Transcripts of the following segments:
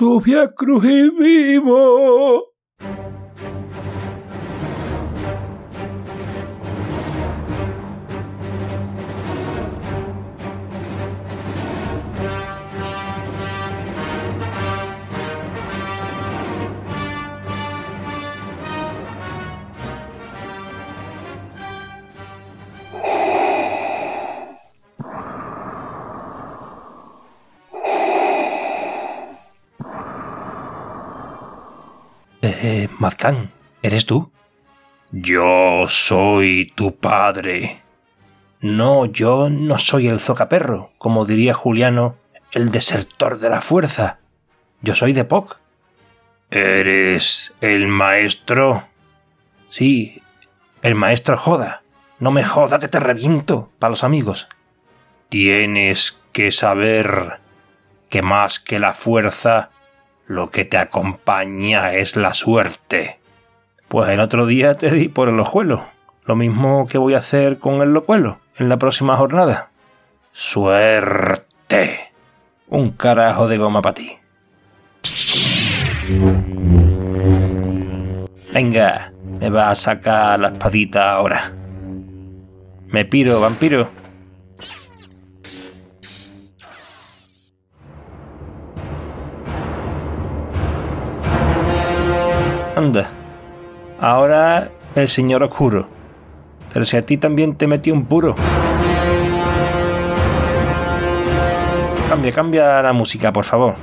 su via Eh, Mazcán, ¿eres tú? Yo soy tu padre. No, yo no soy el zocaperro, como diría Juliano, el desertor de la fuerza. Yo soy de Poc. ¿Eres el maestro? Sí, el maestro joda. No me joda que te reviento, para los amigos. Tienes que saber que más que la fuerza, lo que te acompaña es la suerte. Pues el otro día te di por el ojuelo. Lo mismo que voy a hacer con el locuelo en la próxima jornada. Suerte. Un carajo de goma para ti. Venga, me va a sacar la espadita ahora. Me piro, vampiro. Ahora el señor oscuro. Pero si a ti también te metió un puro. Cambia, cambia la música, por favor.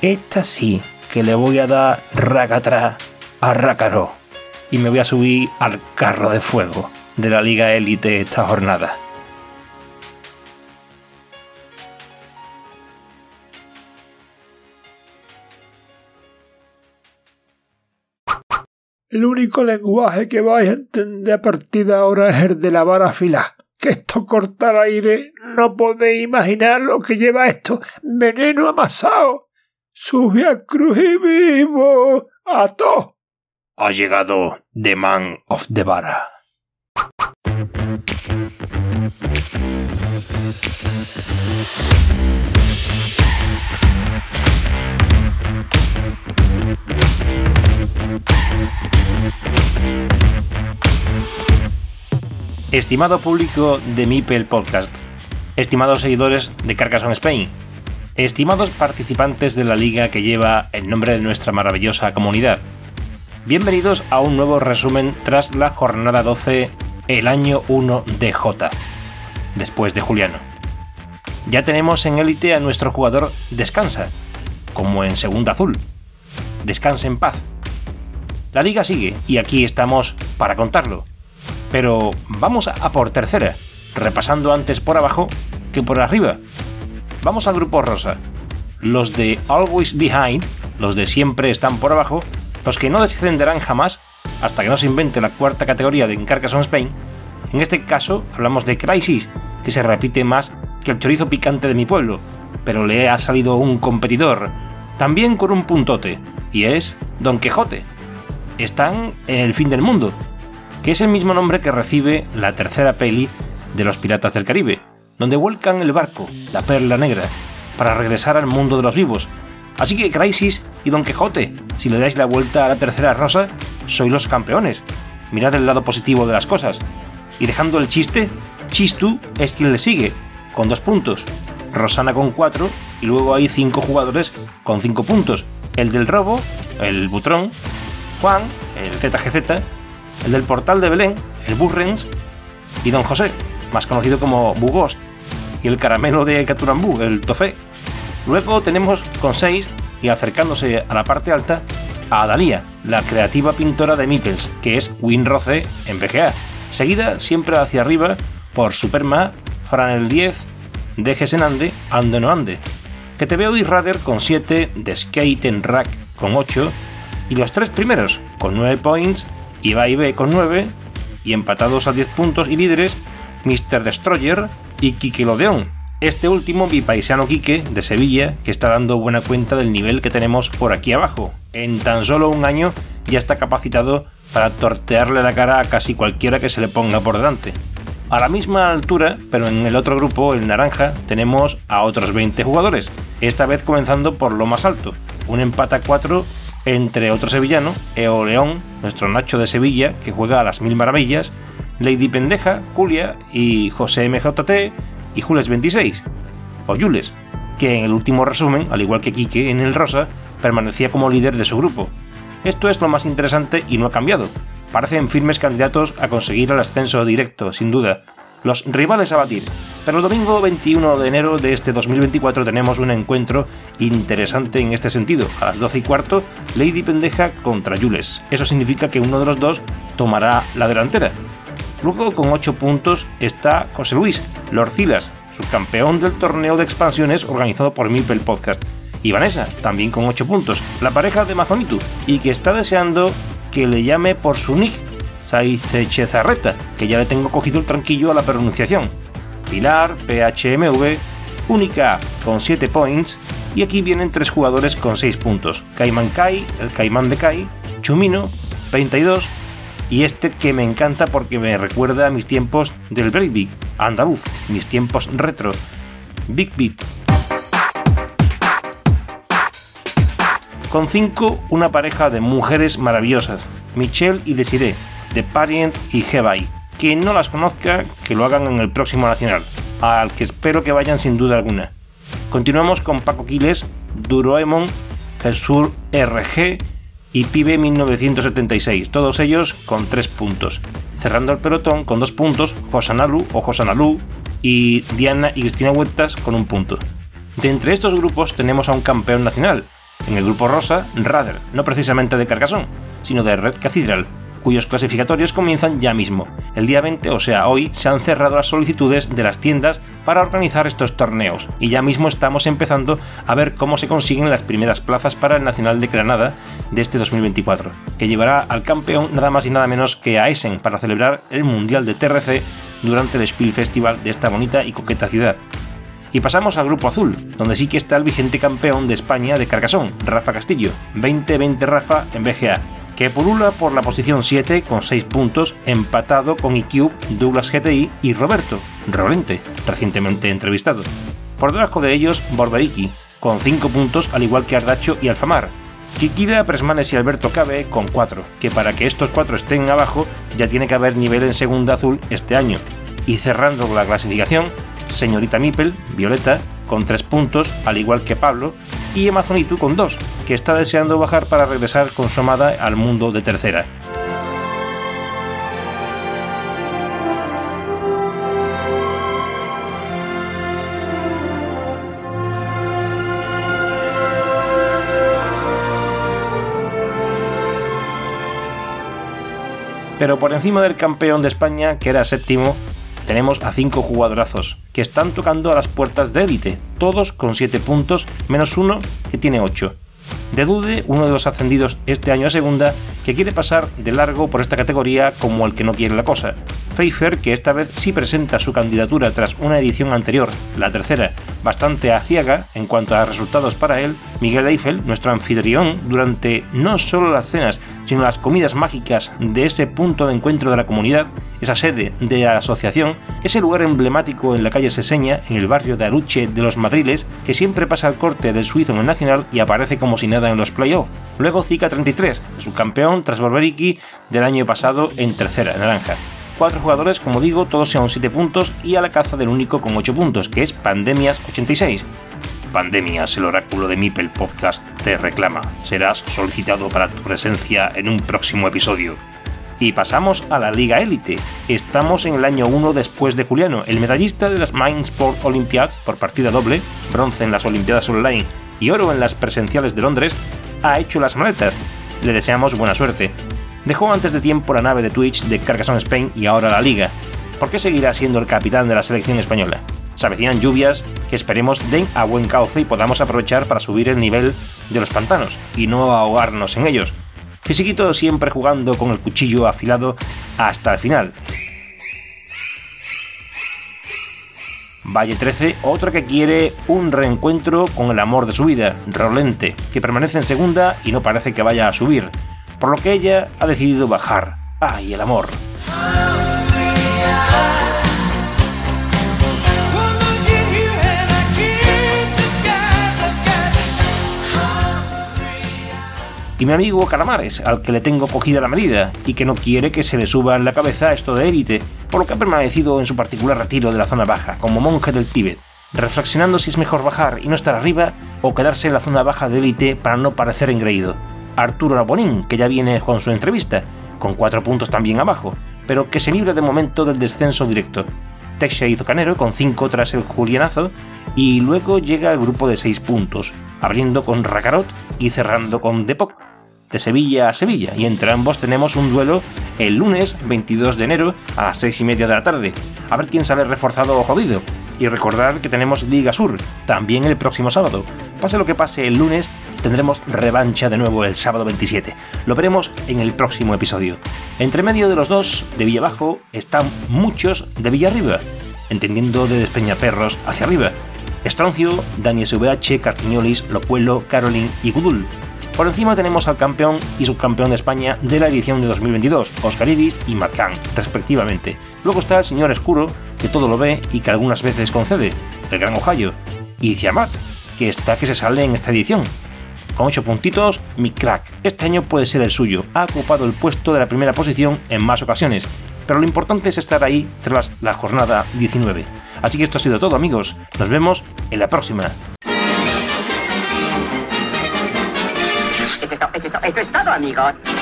Esta sí que le voy a dar ragatra a Rácaro y me voy a subir al carro de fuego de la Liga Élite esta jornada. El único lenguaje que vais a entender a partir de ahora es el de la vara fila. Que esto cortar aire, no podéis imaginar lo que lleva esto. Veneno amasado. Sube a cruz y vivo. A to. Ha llegado The Man of the Vara. Estimado público de Mipel Podcast, estimados seguidores de Carcassonne Spain, estimados participantes de la liga que lleva el nombre de nuestra maravillosa comunidad, bienvenidos a un nuevo resumen tras la jornada 12, el año 1 de J, después de Juliano. Ya tenemos en élite a nuestro jugador Descansa, como en Segunda Azul. Descanse en paz. La liga sigue y aquí estamos para contarlo. Pero vamos a por tercera, repasando antes por abajo que por arriba. Vamos al grupo rosa. Los de Always Behind, los de siempre están por abajo, los que no descenderán jamás hasta que no se invente la cuarta categoría de Carcassonne Spain. En este caso hablamos de Crisis, que se repite más que el chorizo picante de mi pueblo, pero le ha salido un competidor, también con un puntote, y es Don Quijote. Están en el fin del mundo, que es el mismo nombre que recibe la tercera peli de los Piratas del Caribe, donde vuelcan el barco, la Perla Negra, para regresar al mundo de los vivos. Así que Crisis y Don Quijote, si le dais la vuelta a la tercera rosa, sois los campeones. Mirad el lado positivo de las cosas. Y dejando el chiste, Chistu es quien le sigue, con dos puntos. Rosana con cuatro, y luego hay cinco jugadores con cinco puntos. El del robo, el Butrón, Juan, el ZGZ, el del portal de Belén, el Burrens, y Don José, más conocido como Bugost, y el caramelo de Caturambú, el Tofé. Luego tenemos con 6 y acercándose a la parte alta a Dalía, la creativa pintora de Mippels, que es Winroce en BGA, seguida siempre hacia arriba por Superma, Fran el 10, Dejes en Ande, Ande no Ande, que te veo y Radar con 7, The Skate en Rack con 8, y los tres primeros con 9 points, Ibai B con 9, y empatados a 10 puntos y líderes Mr. Destroyer y Quique Lodeón. Este último, mi paisano Quique, de Sevilla, que está dando buena cuenta del nivel que tenemos por aquí abajo. En tan solo un año ya está capacitado para tortearle la cara a casi cualquiera que se le ponga por delante. A la misma altura, pero en el otro grupo, el naranja, tenemos a otros 20 jugadores, esta vez comenzando por lo más alto, un empate a 4 entre otro sevillano, Eo León, nuestro Nacho de Sevilla, que juega a las mil maravillas, Lady Pendeja, Julia y José MJT y Jules26, o Jules, que en el último resumen, al igual que Quique en el Rosa, permanecía como líder de su grupo. Esto es lo más interesante y no ha cambiado, parecen firmes candidatos a conseguir el ascenso directo, sin duda. Los rivales a batir. Pero el domingo 21 de enero de este 2024 tenemos un encuentro interesante en este sentido. A las 12 y cuarto, Lady Pendeja contra Jules. Eso significa que uno de los dos tomará la delantera. Luego, con 8 puntos, está José Luis Lorcilas, subcampeón del torneo de expansiones organizado por Mipel Podcast. Y Vanessa, también con 8 puntos, la pareja de Mazonitu, y que está deseando que le llame por su nick, Chezarreta, que ya le tengo cogido el tranquillo a la pronunciación. Pilar, PHMV, Única con 7 points, y aquí vienen tres jugadores con 6 puntos. Caiman Kai, el Caimán de Kai, Chumino, 22, y este que me encanta porque me recuerda a mis tiempos del Breakbeat, andaluz, mis tiempos retro, Big Beat. Con 5, una pareja de mujeres maravillosas, Michelle y Desiree, de Parient y Hebai. Quien no las conozca, que lo hagan en el próximo Nacional, al que espero que vayan sin duda alguna. Continuamos con Paco Quiles, Duroemon, Jesur RG y Pibe 1976, todos ellos con 3 puntos. Cerrando el pelotón con 2 puntos, Josanalu o Josanalu y Diana y Cristina Huertas con un punto. De entre estos grupos tenemos a un campeón nacional, en el grupo rosa, Rader, no precisamente de Carcassonne, sino de Red Cathedral, cuyos clasificatorios comienzan ya mismo. El día 20, o sea, hoy, se han cerrado las solicitudes de las tiendas para organizar estos torneos, y ya mismo estamos empezando a ver cómo se consiguen las primeras plazas para el Nacional de Granada de este 2024, que llevará al campeón nada más y nada menos que a Essen para celebrar el Mundial de TRC durante el Spiel Festival de esta bonita y coqueta ciudad. Y pasamos al grupo azul, donde sí que está el vigente campeón de España de Carcasón, Rafa Castillo, 20-20 Rafa en BGA, que pulula por la posición 7 con 6 puntos, empatado con IQ, Douglas GTI y Roberto, Rolente, recientemente entrevistado. Por debajo de ellos, Borberiki, con 5 puntos al igual que Ardacho y Alfamar. Kikida, Presmanes y Alberto Cabe con 4, que para que estos 4 estén abajo ya tiene que haber nivel en segunda azul este año. Y cerrando la clasificación, Señorita Mipel, Violeta, con 3 puntos, al igual que Pablo, y Amazonitu con 2, que está deseando bajar para regresar con su amada al mundo de tercera. Pero por encima del campeón de España, que era séptimo, tenemos a cinco jugadorazos que están tocando a las puertas de élite, todos con 7 puntos, menos uno que tiene 8. De Dude, uno de los ascendidos este año a segunda, que quiere pasar de largo por esta categoría como el que no quiere la cosa. Pfeiffer, que esta vez sí presenta su candidatura tras una edición anterior, la tercera, bastante aciaga en cuanto a resultados para él, Miguel Eiffel, nuestro anfitrión, durante no solo las cenas, sino las comidas mágicas de ese punto de encuentro de la comunidad, esa sede de la asociación, ese lugar emblemático en la calle Seseña, en el barrio de Aruche de los Madriles, que siempre pasa al corte del suizo en el Nacional y aparece como si nada en los playoffs. Luego Zika 33, su campeón tras Barbariki del año pasado en tercera, naranja. Cuatro jugadores, como digo, todos son 7 puntos y a la caza del único con 8 puntos, que es Pandemias 86. Pandemias, el oráculo de Mipel Podcast te reclama. Serás solicitado para tu presencia en un próximo episodio. Y pasamos a la Liga Élite. Estamos en el año 1 después de Juliano, el medallista de las Mind Sport Olympiads por partida doble, bronce en las Olimpiadas Online y oro en las presenciales de Londres, ha hecho las maletas. Le deseamos buena suerte. Dejó antes de tiempo la nave de Twitch de Carcassonne Spain y ahora la Liga. ¿Por qué seguirá siendo el capitán de la selección española? Se avecinan lluvias que esperemos den a buen cauce y podamos aprovechar para subir el nivel de los pantanos y no ahogarnos en ellos. Fisiquito siempre jugando con el cuchillo afilado hasta el final. Valle 13, otro que quiere un reencuentro con el amor de su vida, Rolente, que permanece en segunda y no parece que vaya a subir, por lo que ella ha decidido bajar. ¡Ay, el amor! Y mi amigo Calamares, al que le tengo cogida la medida y que no quiere que se le suba en la cabeza esto de élite, por lo que ha permanecido en su particular retiro de la zona baja, como monje del Tíbet, reflexionando si es mejor bajar y no estar arriba o quedarse en la zona baja de élite para no parecer engreído. Arturo Rabonín, que ya viene con su entrevista, con cuatro puntos también abajo, pero que se libra de momento del descenso directo. Texia hizo Canero con cinco tras el Julianazo y luego llega el grupo de seis puntos, abriendo con Racarot y cerrando con Depok de Sevilla a Sevilla y entre ambos tenemos un duelo el lunes 22 de enero a las 6 y media de la tarde. A ver quién sale reforzado o jodido. Y recordar que tenemos Liga Sur también el próximo sábado. Pase lo que pase el lunes, tendremos revancha de nuevo el sábado 27. Lo veremos en el próximo episodio. Entre medio de los dos, de Villa Abajo, están muchos de Villa Arriba, entendiendo de Despeñaperros hacia arriba. Estroncio, Dani SVH, Carquiñolis, Locuelo, Caroline y Gudul por encima tenemos al campeón y subcampeón de España de la edición de 2022, Oscaridis y Matcan, respectivamente. Luego está el señor Escuro, que todo lo ve y que algunas veces concede, el Gran Ohio, y Ciamat, que está que se sale en esta edición. Con 8 puntitos, mi crack, este año puede ser el suyo, ha ocupado el puesto de la primera posición en más ocasiones, pero lo importante es estar ahí tras la jornada 19. Así que esto ha sido todo amigos, nos vemos en la próxima. Eso es todo, amigos.